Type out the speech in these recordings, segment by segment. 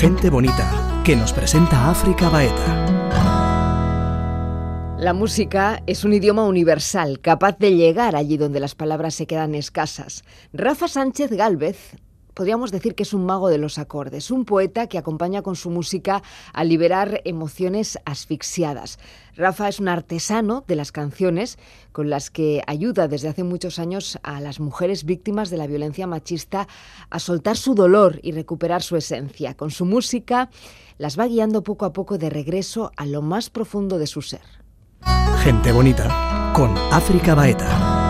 Gente bonita, que nos presenta África Baeta. La música es un idioma universal, capaz de llegar allí donde las palabras se quedan escasas. Rafa Sánchez Gálvez podríamos decir que es un mago de los acordes, un poeta que acompaña con su música a liberar emociones asfixiadas. Rafa es un artesano de las canciones con las que ayuda desde hace muchos años a las mujeres víctimas de la violencia machista a soltar su dolor y recuperar su esencia. Con su música las va guiando poco a poco de regreso a lo más profundo de su ser. Gente bonita con África Baeta.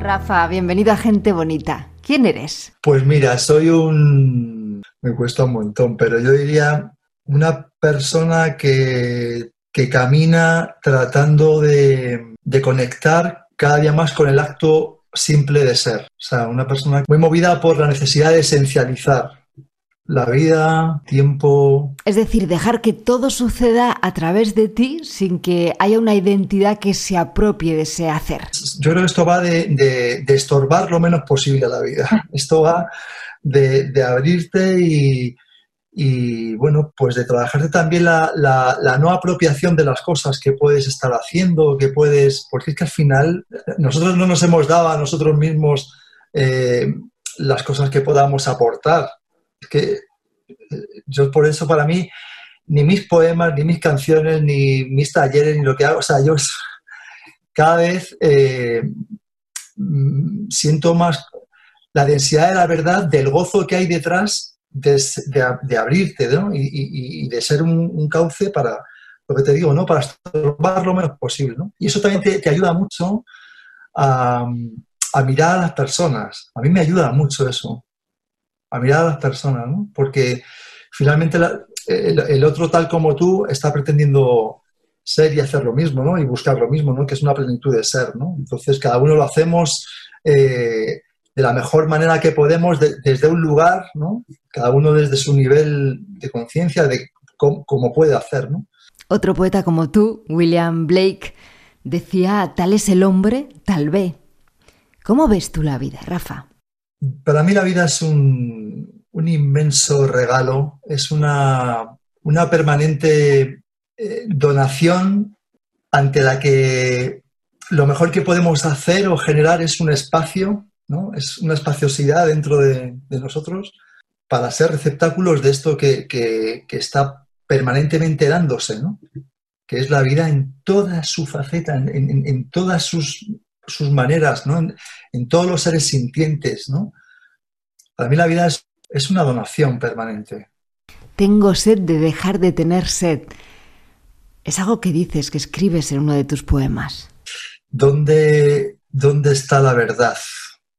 Rafa, bienvenido a Gente Bonita. ¿Quién eres? Pues mira, soy un... Me cuesta un montón, pero yo diría una persona que, que camina tratando de, de conectar cada día más con el acto simple de ser. O sea, una persona muy movida por la necesidad de esencializar la vida, tiempo. Es decir, dejar que todo suceda a través de ti sin que haya una identidad que se apropie de ese hacer. Yo creo que esto va de, estorbar lo menos posible a la vida. Esto va de, abrirte y, bueno, pues de trabajarte también la, no apropiación de las cosas que puedes estar haciendo, que puedes, porque es que al final nosotros no nos hemos dado a nosotros mismos eh, las cosas que podamos aportar que eh, yo por eso para mí ni mis poemas, ni mis canciones, ni mis talleres, ni lo que hago, o sea, yo cada vez eh, mm, siento más la densidad de la verdad, del gozo que hay detrás de, abrirte ¿no? y, de ser un, cauce para, lo que te digo, ¿no? para estorbar lo menos posible. ¿no? Y eso también te, ayuda mucho a, mirar a las personas. A mí me ayuda mucho eso a mirar a las personas, ¿no? Porque finalmente el, otro tal como tú está pretendiendo ser y hacer lo mismo, ¿no? Y buscar lo mismo, ¿no? Que es una plenitud de ser, ¿no? Entonces cada uno lo hacemos eh, de la mejor manera que podemos desde un lugar, ¿no? Cada uno desde su nivel de conciencia de cómo, puede hacer, ¿no? Otro poeta como tú, William Blake, decía, tal es el hombre, tal ve. ¿Cómo ves tú la vida, Rafa? Para mí la vida es un, inmenso regalo, es una, permanente eh, donación ante la que lo mejor que podemos hacer o generar es un espacio, ¿no? es una espaciosidad dentro de, nosotros para ser receptáculos de esto que, está permanentemente dándose, ¿no? que es la vida en toda su faceta, en todas sus sus maneras, ¿no? En, todos los seres sintientes, ¿no? Para mí la vida es, es una donación permanente. Tengo sed de dejar de tener sed. Es algo que dices, que escribes en uno de tus poemas. ¿Dónde, dónde está la verdad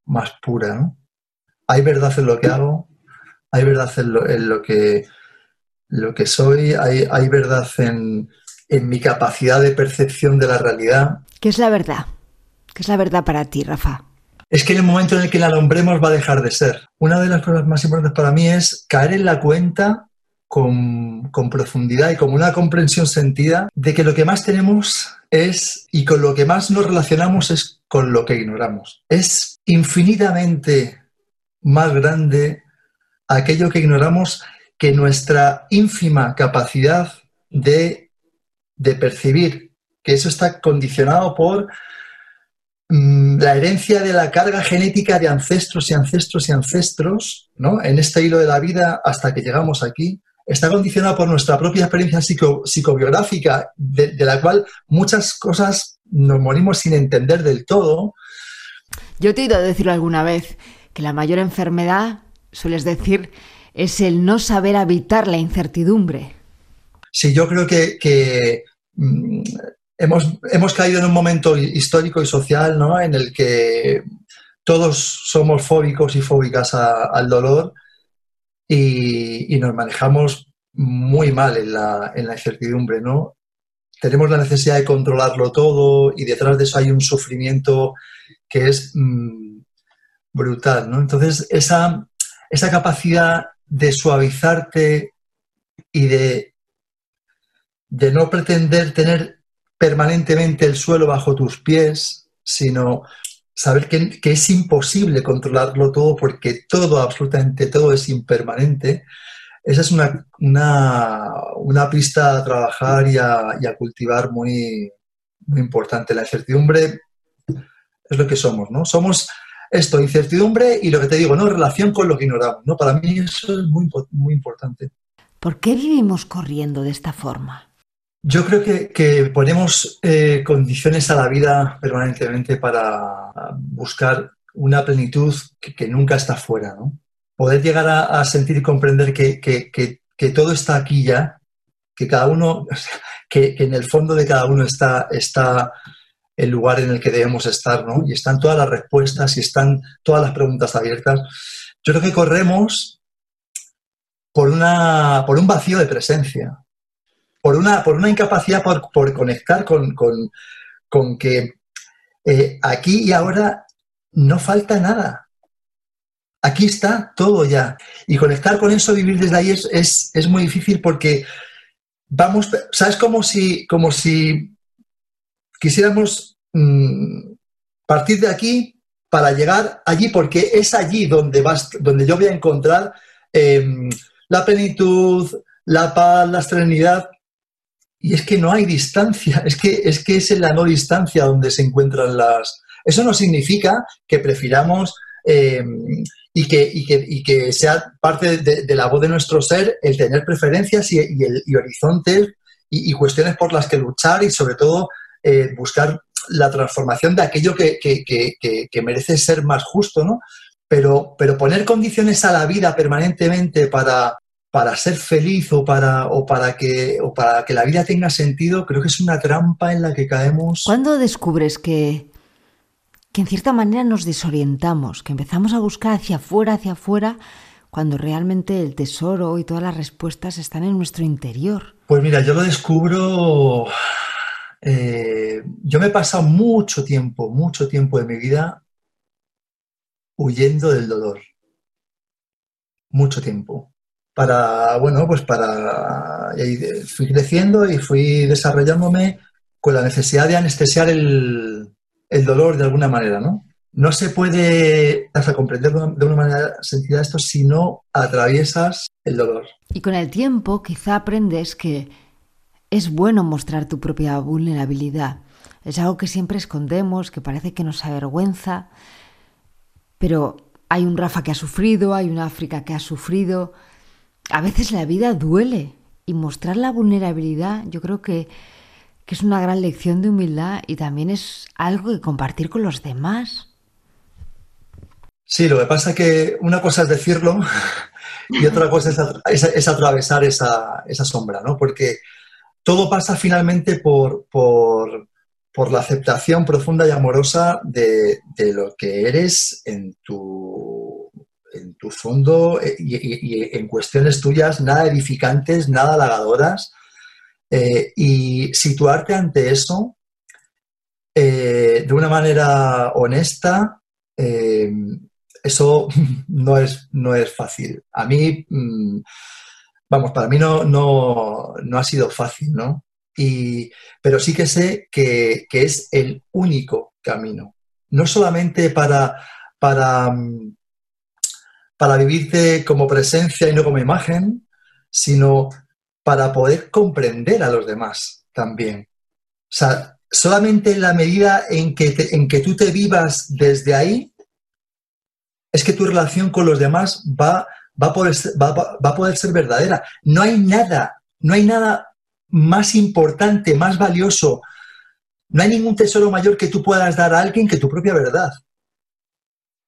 más pura? ¿no? Hay verdad en lo que hago, hay verdad en lo, en lo que, lo que soy, hay, hay verdad en, en mi capacidad de percepción de la realidad. ¿Qué es la verdad? ¿Qué es la verdad para ti, Rafa? Es que en el momento en el que la nombremos va a dejar de ser. Una de las cosas más importantes para mí es caer en la cuenta con, profundidad y con una comprensión sentida de que lo que más tenemos es, y con lo que más nos relacionamos es con lo que ignoramos. Es infinitamente más grande aquello que ignoramos que nuestra ínfima capacidad de, percibir, que eso está condicionado por la herencia de la carga genética de ancestros y ancestros y ancestros, ¿no? En este hilo de la vida hasta que llegamos aquí, está condicionada por nuestra propia experiencia psicobiográfica, de, la cual muchas cosas nos morimos sin entender del todo. Yo te he oído decirlo alguna vez, que la mayor enfermedad, sueles decir, es el no saber habitar la incertidumbre. Sí, yo creo que, mm, hemos, caído en un momento histórico y social ¿no? en el que todos somos fóbicos y fóbicas al dolor y, nos manejamos muy mal en la, incertidumbre, ¿no? Tenemos la necesidad de controlarlo todo y detrás de eso hay un sufrimiento que es mm, brutal, ¿no? Entonces, esa, esa capacidad de suavizarte y de, de no pretender tener permanentemente el suelo bajo tus pies, sino saber que, es imposible controlarlo todo porque todo, absolutamente todo es impermanente, esa es una, una, pista a trabajar y a, cultivar muy, muy importante. La incertidumbre es lo que somos, ¿no? Somos esto, incertidumbre y lo que te digo, ¿no? Relación con lo que ignoramos, ¿no? Para mí eso es muy, muy importante. ¿Por qué vivimos corriendo de esta forma? Yo creo que, ponemos eh, condiciones a la vida permanentemente para buscar una plenitud que, nunca está fuera, ¿no? Poder llegar a, sentir y comprender que, todo está aquí ya, que cada uno, que, en el fondo de cada uno está, está el lugar en el que debemos estar, ¿no? Y están todas las respuestas y están todas las preguntas abiertas. Yo creo que corremos por, una, por un vacío de presencia, por una, por una incapacidad por, conectar con, que eh, aquí y ahora no falta nada. Aquí está todo ya. Y conectar con eso, vivir desde ahí es, es, muy difícil porque vamos, ¿sabes? Como si, como si quisiéramos mm, partir de aquí para llegar allí, porque es allí donde, vas, donde yo voy a encontrar em, la plenitud, la paz, la serenidad. Y es que no hay distancia, es que, es que es en la no distancia donde se encuentran las... Eso no significa que prefiramos eh, y, que, que, sea parte de, la voz de nuestro ser el tener preferencias y, el, horizontes y, cuestiones por las que luchar y sobre todo eh, buscar la transformación de aquello que, que, merece ser más justo, ¿no? Pero, pero poner condiciones a la vida permanentemente para, para ser feliz o para, o, para que, o para que la vida tenga sentido, creo que es una trampa en la que caemos. ¿Cuándo descubres que, que en cierta manera nos desorientamos, que empezamos a buscar hacia afuera, hacia afuera, cuando realmente el tesoro y todas las respuestas están en nuestro interior? Pues mira, yo lo descubro... Eh, yo me he pasado mucho tiempo, mucho tiempo de mi vida huyendo del dolor. Mucho tiempo para, bueno, pues para, fui creciendo y fui desarrollándome con la necesidad de anestesiar el, dolor de alguna manera, ¿no? No se puede hasta comprender de una manera sentida esto si no atraviesas el dolor. Y con el tiempo quizá aprendes que es bueno mostrar tu propia vulnerabilidad. Es algo que siempre escondemos, que parece que nos avergüenza, pero hay un Rafa que ha sufrido, hay una África que ha sufrido, a veces la vida duele y mostrar la vulnerabilidad yo creo que, es una gran lección de humildad y también es algo que compartir con los demás. Sí, lo que pasa es que una cosa es decirlo y otra cosa es, atravesar esa, sombra, ¿no? Porque todo pasa finalmente por, por, la aceptación profunda y amorosa de, de, lo que eres en tu en tu fondo eh, y, en cuestiones tuyas nada edificantes, nada halagadoras. Eh, y situarte ante eso eh, de una manera honesta, eso no es, no es fácil. A mí, mm, vamos, para mí no, no, ha sido fácil, ¿no? Y, pero sí que sé que, que, es el único camino. No solamente para, para, mm, para vivirte como presencia y no como imagen, sino para poder comprender a los demás también. O sea, solamente en la medida en que, en que tú te vivas desde ahí, es que tu relación con los demás va, va, a poder, va, va a poder ser verdadera. No hay nada, no hay nada más importante, más valioso, no hay ningún tesoro mayor que tú puedas dar a alguien que tu propia verdad.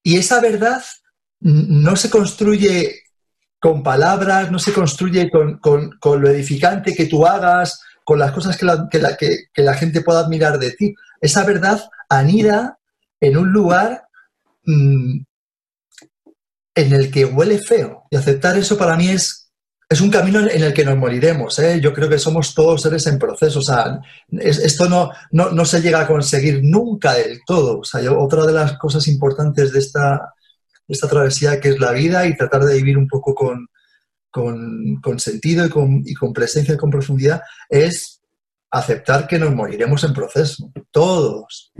Y esa verdad no se construye con palabras, no se construye con, lo edificante que tú hagas, con las cosas que la, gente pueda admirar de ti. Esa verdad anida en un lugar mm, en el que huele feo. Y aceptar eso para mí es, es un camino en el que nos moriremos. ¿eh? Yo creo que somos todos seres en proceso. O sea, esto no, no, se llega a conseguir nunca del todo. Otra de las cosas importantes de esta, esta travesía que es la vida y tratar de vivir un poco con, con, sentido y con, y con presencia y con profundidad, es aceptar que nos moriremos en proceso. Todos,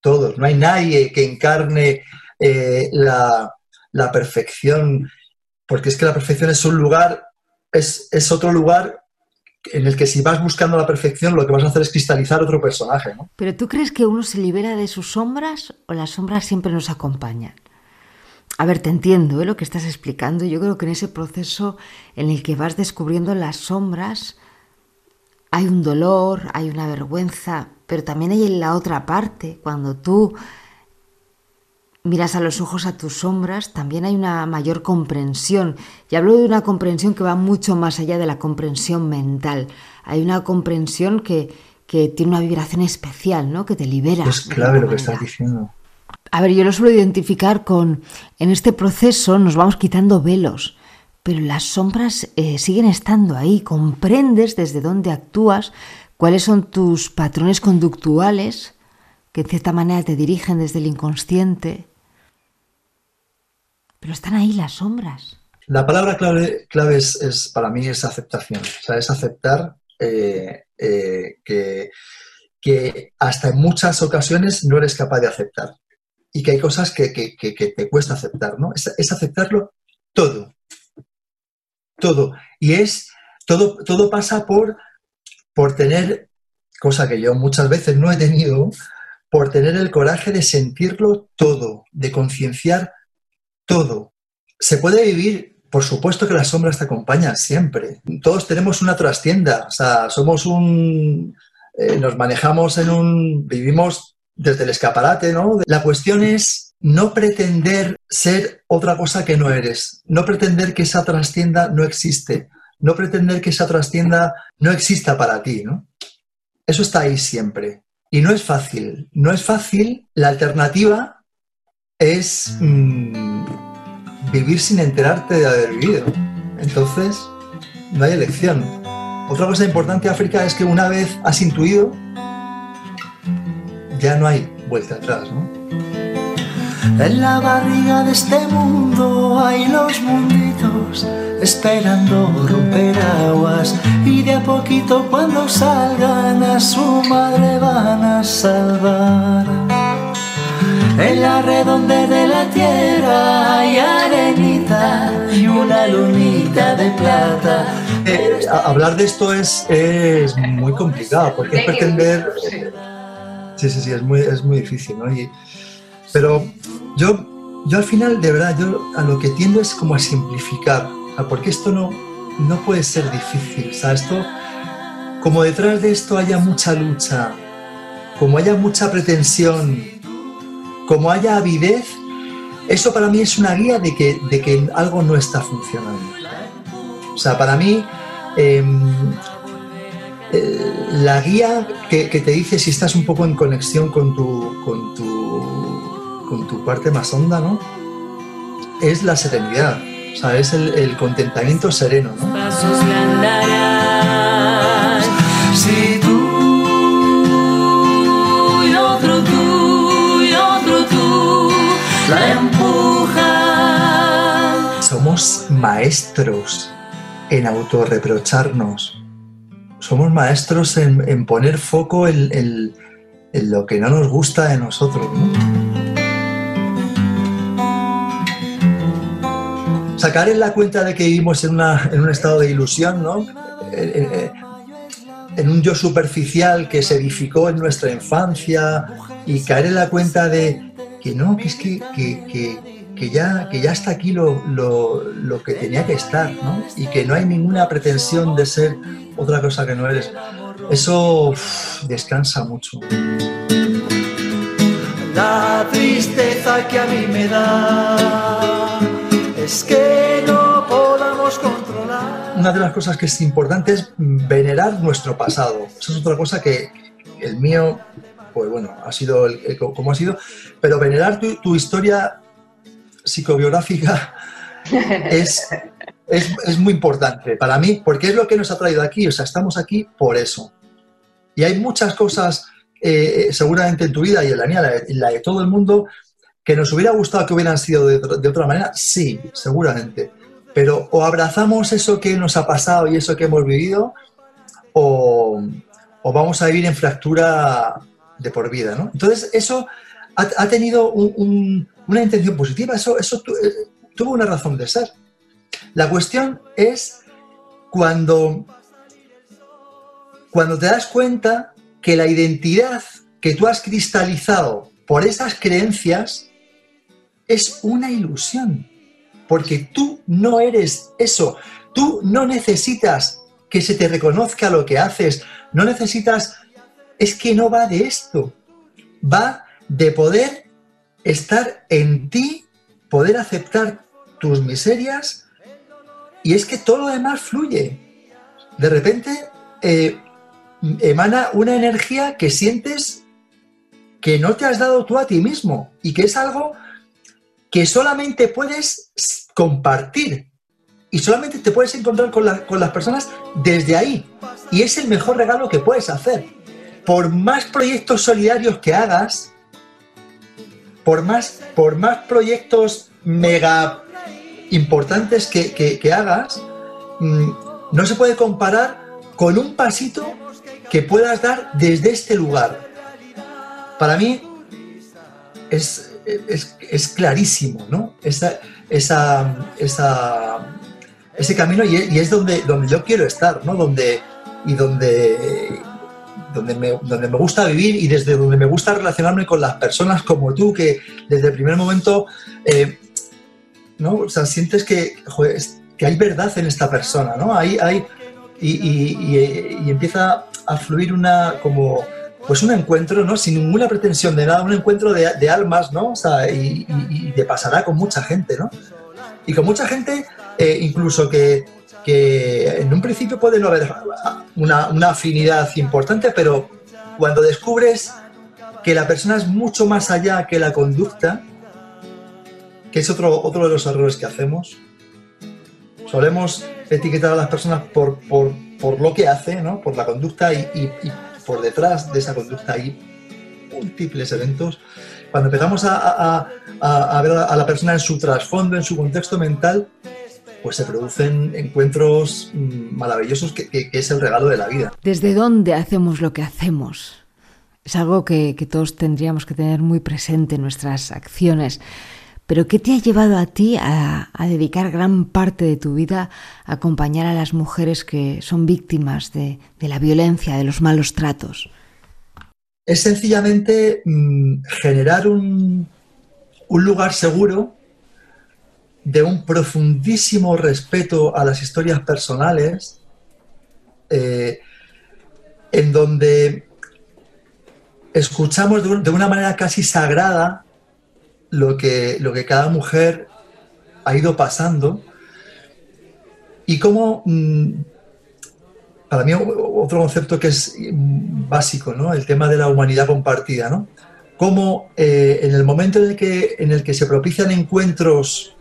todos. No hay nadie que encarne eh, la, la perfección, porque es que la perfección es un lugar es, es otro lugar en el que si vas buscando la perfección, lo que vas a hacer es cristalizar otro personaje. ¿no? Pero tú crees que uno se libera de sus sombras o las sombras siempre nos acompañan? A ver, te entiendo ¿eh? lo que estás explicando. Yo creo que en ese proceso en el que vas descubriendo las sombras hay un dolor, hay una vergüenza, pero también hay en la otra parte, cuando tú miras a los ojos a tus sombras, también hay una mayor comprensión. Y hablo de una comprensión que va mucho más allá de la comprensión mental. Hay una comprensión que, que tiene una vibración especial, ¿no? Que te libera. Es clave lo que estás diciendo. A ver, yo lo suelo identificar con, en este proceso nos vamos quitando velos, pero las sombras eh, siguen estando ahí, comprendes desde dónde actúas, cuáles son tus patrones conductuales, que en cierta manera te dirigen desde el inconsciente, pero están ahí las sombras. La palabra clave, clave es, para mí es aceptación, o sea, es aceptar eh, eh, que, que hasta en muchas ocasiones no eres capaz de aceptar y que hay cosas que, te cuesta aceptar, ¿no? Es, aceptarlo todo, todo. Y es, todo, todo pasa por, por tener, cosa que yo muchas veces no he tenido, por tener el coraje de sentirlo todo, de concienciar todo. Se puede vivir, por supuesto que las sombras te acompañan siempre. Todos tenemos una trastienda, o sea, somos un... Eh, nos manejamos en un... vivimos desde el escaparate, ¿no? La cuestión es no pretender ser otra cosa que no eres, no pretender que esa trastienda no existe, no pretender que esa trastienda no exista para ti, ¿no? Eso está ahí siempre. Y no es fácil, no es fácil. La alternativa es mm, vivir sin enterarte de haber vivido. Entonces, no hay elección. Otra cosa importante África es que una vez has intuido, ya no hay vuelta atrás, ¿no? En la barriga de este mundo hay los munditos esperando romper aguas y de a poquito cuando salgan a su madre van a salvar. En la redonde de la tierra hay arenita y una lunita de plata. Eh, hablar de esto es, es muy complicado porque es pretender Sí, sí, sí, es muy, es muy difícil, ¿no? pero yo, yo al final, de verdad, yo a lo que tiendo es como a simplificar, porque esto no, no puede ser difícil, o esto, como detrás de esto haya mucha lucha, como haya mucha pretensión, como haya avidez, eso para mí es una guía de que, de que algo no está funcionando. O sea, para mí, em, la guía que, te dice si estás un poco en conexión con tu, con tu, con tu parte más honda, ¿no? Es la serenidad, o sea, es el, contentamiento sereno, ¿no? Si tú y otro tú y otro tú la empujan. Somos maestros en autorreprocharnos somos maestros en, poner foco en, lo que no nos gusta de nosotros. Sacar en la cuenta de que vivimos en, un estado de ilusión, ¿no? en un yo superficial que se edificó en nuestra infancia y caer en la cuenta de que no, que es que, ya, que ya está aquí lo, lo, que tenía que estar, ¿no? Y que no hay ninguna pretensión de ser otra cosa que no eres. Eso descansa mucho. La tristeza que a mí me da es que no podamos controlar. Una de las cosas que es importante es venerar nuestro pasado. Esa es otra cosa que el mío, pues bueno, ha sido como ha sido, pero venerar tu, tu historia psicobiográfica es es, muy importante para mí, porque es lo que nos ha traído aquí, o sea, estamos aquí por eso. Y hay muchas cosas, eh, seguramente en tu vida y en la mía, en la de todo el mundo, que nos hubiera gustado que hubieran sido de, otra manera, sí, seguramente. Pero o abrazamos eso que nos ha pasado y eso que hemos vivido, o, vamos a vivir en fractura de por vida, ¿no? Entonces, eso ha, tenido una intención positiva, eso, eso eh, tuvo una razón de ser. La cuestión es cuando, cuando te das cuenta que la identidad que tú has cristalizado por esas creencias es una ilusión, porque tú no eres eso, tú no necesitas que se te reconozca lo que haces, no necesitas, es que no va de esto, va de poder estar en ti, poder aceptar tus miserias y es que todo lo demás fluye. De repente eh, emana una energía que sientes que no te has dado tú a ti mismo y que es algo que solamente puedes compartir y solamente te puedes encontrar con, con las personas desde ahí. Y es el mejor regalo que puedes hacer. Por más proyectos solidarios que hagas, por más, por más proyectos mega importantes que, hagas, mm, no se puede comparar con un pasito que puedas dar desde este lugar. Para mí es, es, clarísimo, ¿no? Esa, esa, ese camino y, es donde, donde yo quiero estar, ¿no? Donde, y donde, donde, me, donde me gusta vivir y desde donde me gusta relacionarme con las personas como tú, que desde el primer momento eh, ¿no? O sientes que, que hay verdad en esta persona, ¿no? Hay, hay, y, empieza a fluir una, como, pues un encuentro, ¿no? Sin ninguna pretensión de nada, un encuentro de, almas, ¿no? O sea, y, te pasará con mucha gente, ¿no? Y con mucha gente, eh, incluso que, en un principio puede no haber una, afinidad importante, pero cuando descubres que la persona es mucho más allá que la conducta, que es otro, otro de los errores que hacemos. Solemos etiquetar a las personas por, por, lo que hace, ¿no? por la conducta y, por detrás de esa conducta hay múltiples eventos. Cuando empezamos a, ver a la persona en su trasfondo, en su contexto mental, pues se producen encuentros mm, maravillosos que, es el regalo de la vida. ¿Desde dónde hacemos lo que hacemos? Es algo que, que todos tendríamos que tener muy presente en nuestras acciones. Pero ¿qué te ha llevado a ti a, dedicar gran parte de tu vida a acompañar a las mujeres que son víctimas de, la violencia, de los malos tratos? Es sencillamente mm, generar un, lugar seguro de un profundísimo respeto a las historias personales, eh, en donde escuchamos de, una manera casi sagrada lo que, lo que cada mujer ha ido pasando y cómo, mm, para mí, otro concepto que es básico, ¿no? El tema de la humanidad compartida, ¿no? Cómo eh, en el momento en el, que, en el que se propician encuentros,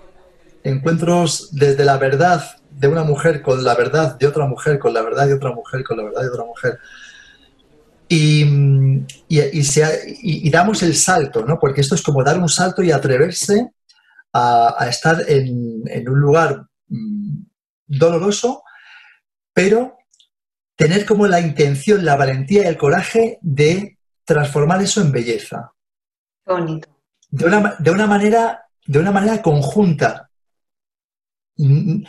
encuentros desde la verdad de una mujer con la verdad de otra mujer, con la verdad de otra mujer, con la verdad de otra mujer, y, y, damos el salto, ¿no? Porque esto es como dar un salto y atreverse a, estar en, un lugar mm, doloroso, pero tener como la intención, la valentía y el coraje de transformar eso en belleza. Bonito. De una, de una manera, de una manera conjunta. Mm,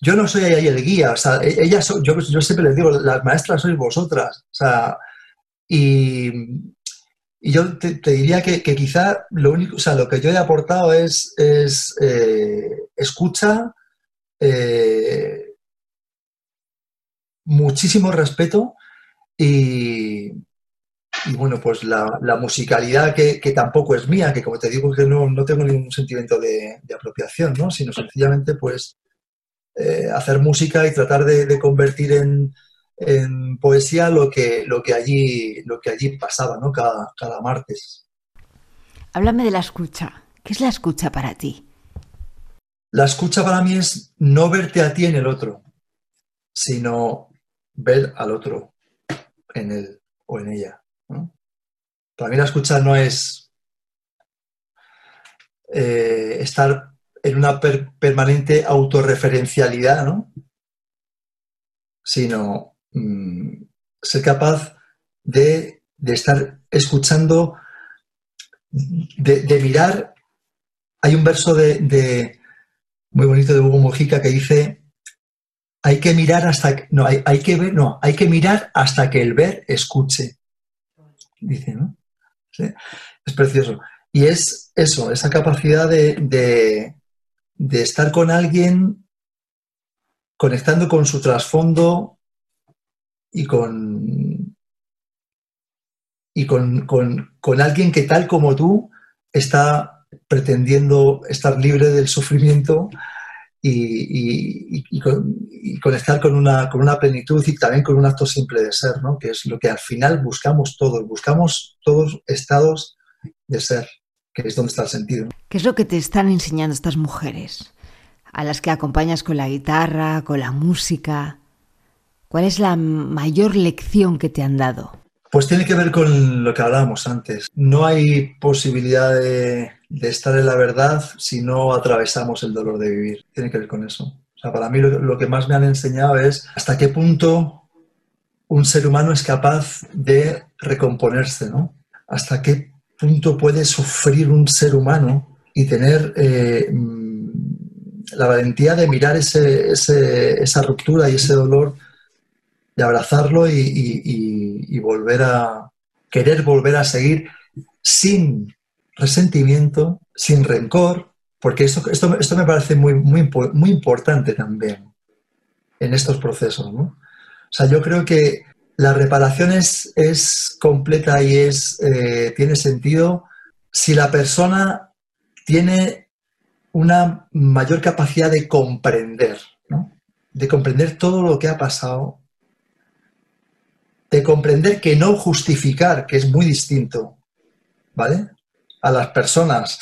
yo no soy ahí el guía, o sea, e, ellas, yo, yo siempre les digo, las maestras sois vosotras, o sea, y, yo te, diría que, quizá lo único, o sea, lo que yo he aportado es, es eh, escucha, eh, muchísimo respeto y, bueno, pues la, musicalidad que, tampoco es mía, que como te digo que no, tengo ningún sentimiento de, apropiación, ¿no? sino sencillamente pues eh, hacer música y tratar de convertir en, en poesía lo que, lo que, allí, lo que allí pasaba, ¿no? Cada, cada martes. Háblame de la escucha. ¿Qué es la escucha para ti? La escucha para mí es no verte a ti en el otro, sino ver al otro en él o en ella. Para mí la escucha no es eh, estar en una permanente autorreferencialidad, ¿no? sino Mm, ser capaz de, estar escuchando, de, mirar. Hay un verso de, muy bonito de Hugo Mojica que dice, hay que mirar hasta no hay, hay, que ver no hay que mirar hasta que el ver escuche. Dice no es precioso. Y es eso esa capacidad de, de, estar con alguien conectando con su trasfondo y con y con, con, con alguien que tal como tú está pretendiendo estar libre del sufrimiento y, conectar con una, con una plenitud y también con un acto simple de ser, ¿no? que es lo que al final buscamos todos, buscamos todos estados de ser, que es donde está el sentido. ¿Qué es lo que te están enseñando estas mujeres? A las que acompañas con la guitarra, con la música. ¿Cuál es la mayor lección que te han dado? Pues tiene que ver con lo que hablábamos antes. No hay posibilidad de, estar en la verdad si no atravesamos el dolor de vivir. Tiene que ver con eso. O sea, para mí lo, que más me han enseñado es hasta qué punto un ser humano es capaz de recomponerse, ¿no? Hasta qué punto puede sufrir un ser humano y tener eh, mm, la valentía de mirar esa ruptura y ese dolor de abrazarlo y, volver a querer volver a seguir sin resentimiento, sin rencor, porque esto, esto, esto me parece muy, muy, muy importante también en estos procesos. ¿no? O sea, yo creo que la reparación es, es completa y es, eh, tiene sentido si la persona tiene una mayor capacidad de comprender, ¿no? de comprender todo lo que ha pasado de comprender que no justificar, que es muy distinto, ¿vale? A las personas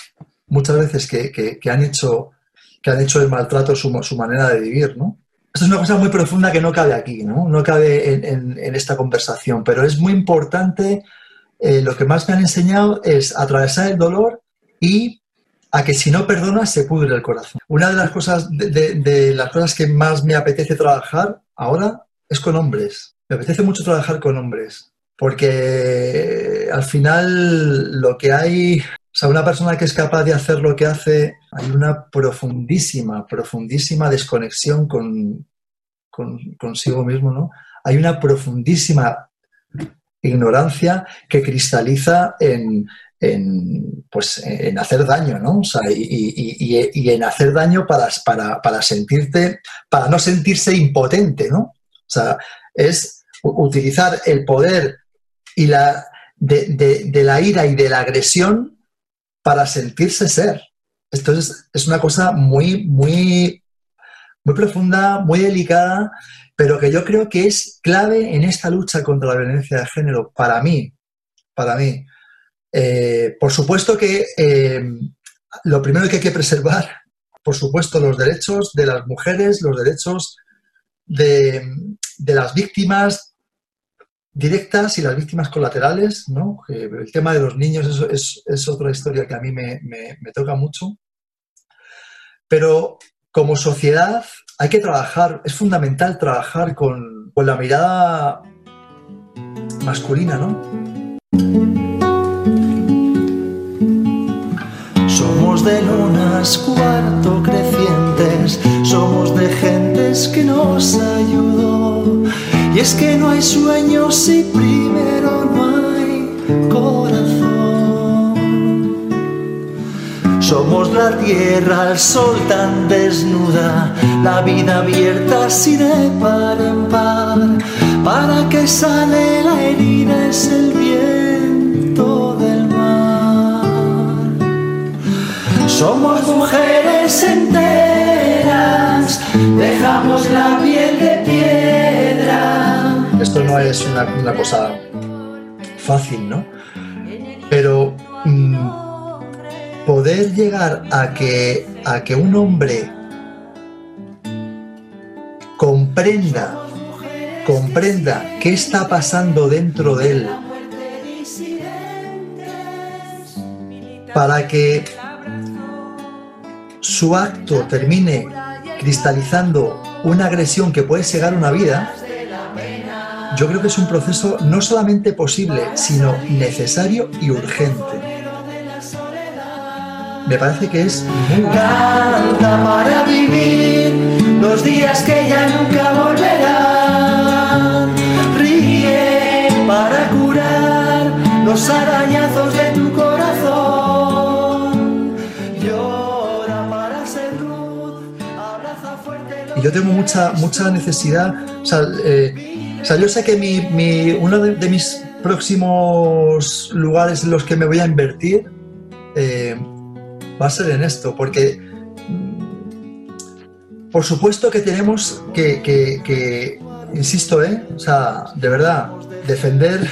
muchas veces que, han, hecho, que han hecho el maltrato su, su, manera de vivir, ¿no? Esto es una cosa muy profunda que no cabe aquí, ¿no? No cabe en, esta conversación, pero es muy importante, eh, lo que más me han enseñado es atravesar el dolor y a que si no perdonas se pudre el corazón. Una de las cosas, de las cosas que más me apetece trabajar ahora es con hombres, me apetece mucho trabajar con hombres, porque al final lo que hay, o sea, una persona que es capaz de hacer lo que hace, hay una profundísima, profundísima desconexión con, consigo mismo, ¿no? Hay una profundísima ignorancia que cristaliza en, pues, en hacer daño, ¿no? O sea, y, en hacer daño para, para, para, sentirte, para no sentirse impotente, ¿no? O sea, es utilizar el poder y la, de, la ira y de la agresión para sentirse ser. Esto es, es, una cosa muy, muy, muy profunda, muy delicada, pero que yo creo que es clave en esta lucha contra la violencia de género, para mí, para mí. Eh, por supuesto que eh, lo primero que hay que preservar, por supuesto, los derechos de las mujeres, los derechos de, de las víctimas directas y las víctimas colaterales, ¿no? el tema de los niños es, otra historia que a mí me, toca mucho. Pero como sociedad hay que trabajar, es fundamental trabajar con, con la mirada masculina, ¿no? Somos de lunas cuarto crecientes, somos de gentes que nos ayudó y es que no hay sueños si primero no hay corazón. Somos la tierra, el sol tan desnuda, la vida abierta así de par en par. Para que sale la herida es el viento del mar. Somos mujeres enteras, dejamos la piel de piedra esto no es una, cosa fácil, ¿no? Pero mm, poder llegar a que, a que un hombre comprenda, comprenda qué está pasando dentro de él, para que su acto termine cristalizando una agresión que puede llegar a una vida, yo creo que es un proceso no solamente posible, sino necesario y urgente. Me parece que es muy Canta para vivir los días que ya nunca volverán. Ríe para curar los arañazos de tu corazón. Llora para ser luz, abraza fuerte. Y yo tengo mucha, mucha necesidad. O sea, eh, o sea yo sé que mi, mi, uno de, mis próximos lugares en los que me voy a invertir eh, va a ser en esto, porque mm, por supuesto que tenemos que, que, insisto, ¿eh? o sea, de verdad, defender,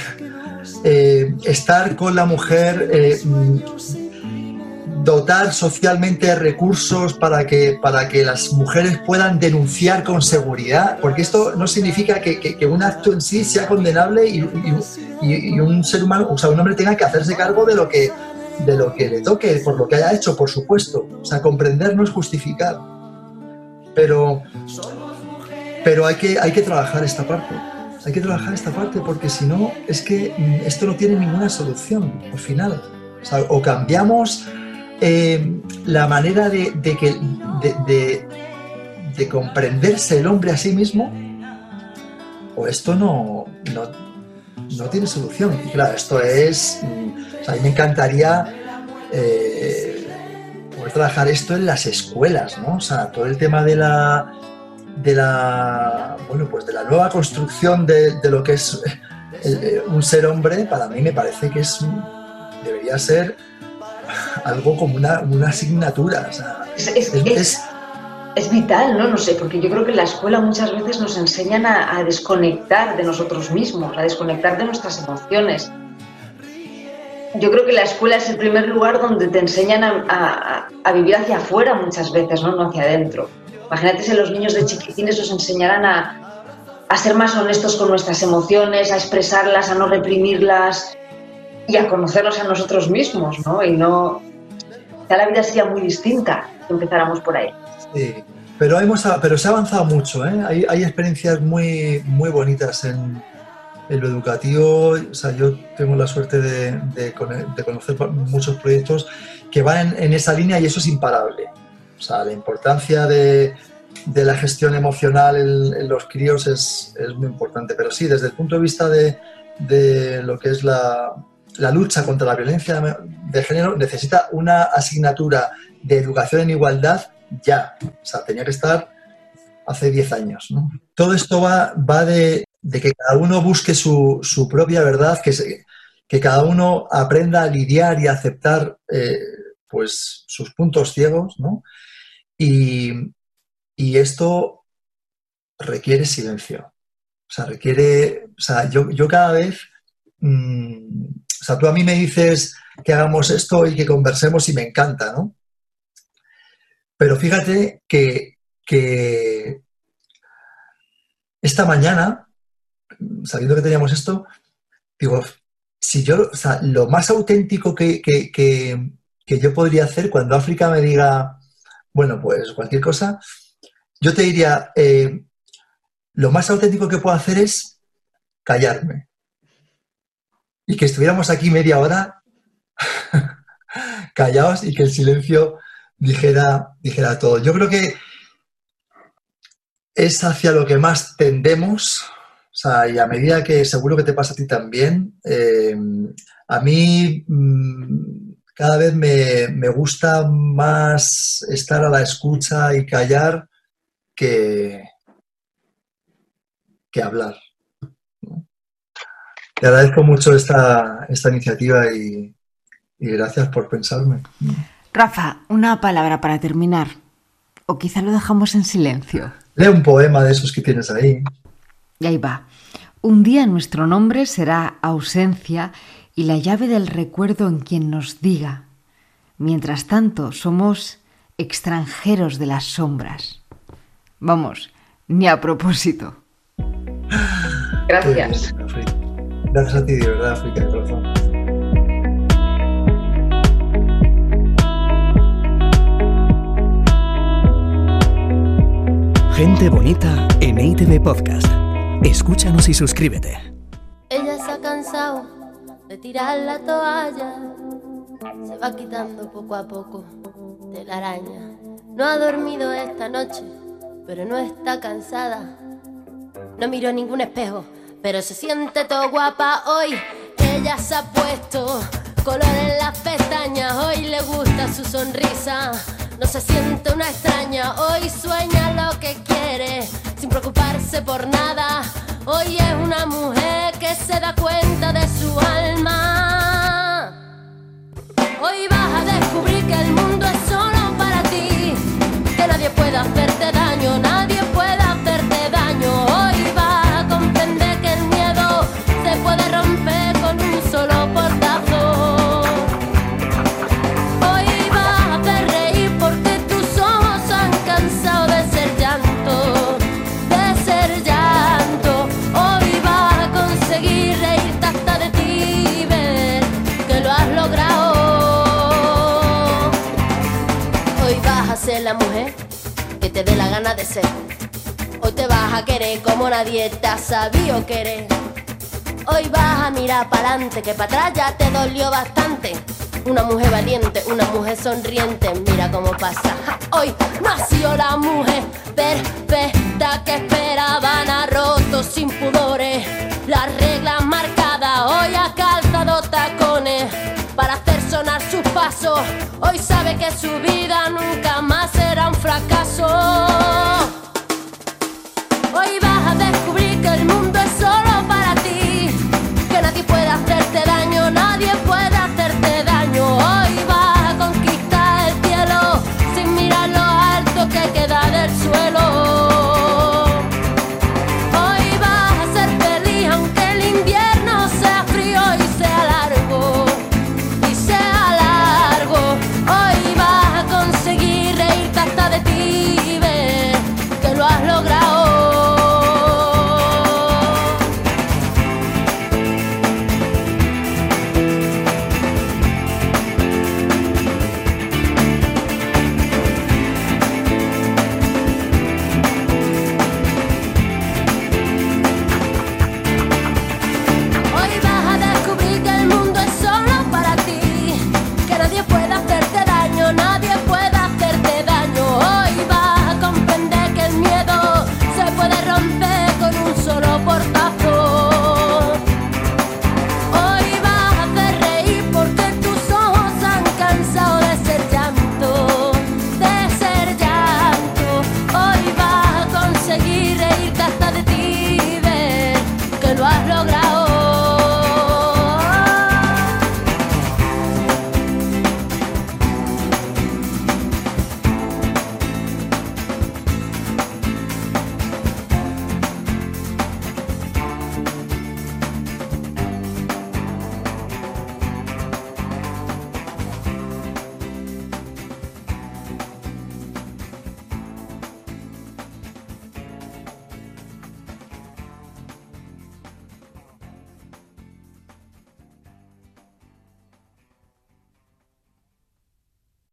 eh, estar con la mujer, mm, dotar socialmente recursos para que, para que las mujeres puedan denunciar con seguridad, porque esto no significa que, que, un acto en sí sea condenable y, y, un ser humano, o sea, un hombre tenga que hacerse cargo de lo que, de lo que le toque, por lo que haya hecho, por supuesto. O sea, comprender no es justificar. Pero, pero hay, que, hay que trabajar esta parte. Hay que trabajar esta parte porque si no, es que mm, esto no tiene ninguna solución al final. O, sea, o cambiamos eh, la manera de, que, de, comprenderse el hombre a sí mismo, o esto no, no, tiene solución. Y claro, esto es. Mm, a mí me encantaría eh, poder trabajar esto en las escuelas, ¿no? O sea, todo el tema de la. de la. bueno, pues de la nueva construcción de, lo que es eh, un ser hombre, para mí me parece que es. debería ser algo como una, una asignatura. es, vital, ¿no? No sé, porque yo creo que en la escuela muchas veces nos enseñan a, desconectar de nosotros mismos, a desconectar de nuestras emociones. Yo creo que la escuela es el primer lugar donde te enseñan a, vivir hacia afuera muchas veces, ¿no? no hacia adentro. Imagínate si los niños de chiquitines nos enseñaran a, a ser más honestos con nuestras emociones, a expresarlas, a no reprimirlas, y a conocernos a nosotros mismos, ¿no? Y no... La vida sería muy distinta si empezáramos por ahí. Pero, hemos, pero se ha avanzado mucho, ¿eh? Hay, experiencias muy, muy bonitas en, en, lo educativo. O sea, yo tengo la suerte de, de, conocer muchos proyectos que van en, esa línea y eso es imparable. O sea, la importancia de, de la gestión emocional en, los críos es, es, muy importante. Pero sí, desde el punto de vista de lo que es la, la lucha contra la violencia de género necesita una asignatura de educación en igualdad ya. O sea, tenía que estar hace 10 años. Todo esto va, va de, que cada uno busque su, propia verdad, que, que cada uno aprenda a lidiar y a aceptar eh, pues, sus puntos ciegos. ¿no? Y, esto requiere silencio. O sea, requiere. O sea, yo, yo cada vez. Mm, o sea, tú a mí me dices que hagamos esto y que conversemos y me encanta, ¿no? Pero fíjate que, esta mañana, sabiendo que teníamos esto, digo, si yo, o sea, lo más auténtico que, yo podría hacer cuando África me diga, bueno, pues cualquier cosa, yo te diría, eh, lo más auténtico que puedo hacer es callarme y que estuviéramos aquí media hora callados y que el silencio dijera, dijera todo. Yo creo que es hacia lo que más tendemos, o sea, y a medida que seguro que te pasa a ti también, eh, a mí mm, cada vez me, me, gusta más estar a la escucha y callar que, que hablar. Te agradezco mucho esta, esta iniciativa y, gracias por pensarme. Rafa, una palabra para terminar. O quizá lo dejamos en silencio. Lee un poema de esos que tienes ahí. Y ahí va. Un día nuestro nombre será ausencia y la llave del recuerdo en quien nos diga. Mientras tanto, somos extranjeros de las sombras. Vamos, ni a propósito. Gracias. Gracias a ti, de verdad, África, de corazón. Gente bonita en ITV Podcast. Escúchanos y suscríbete. Ella se ha cansado de tirar la toalla. Se va quitando poco a poco de la araña. No ha dormido esta noche, pero no está cansada. No miró ningún espejo pero se siente todo guapa hoy. Ella se ha puesto color en las pestañas, hoy le gusta su sonrisa. no se siente una extraña, hoy sueña lo que quiere, sin preocuparse por nada. Hoy es una mujer que se da cuenta de su alma. Hoy vas a descubrir que el mundo es solo para ti, que nadie puede hacerte daño, nadie te dé la gana de ser. Hoy te vas a querer como nadie te ha sabido querer. Hoy vas a mirar para adelante, que para atrás ya te dolió bastante. Una mujer valiente, una mujer sonriente, mira cómo pasa. Hoy nació la mujer perfecta que esperaban a rotos sin pudores. Las reglas marcadas, hoy ha calzado tacones hoy sabe que su vida nunca más será un fracaso.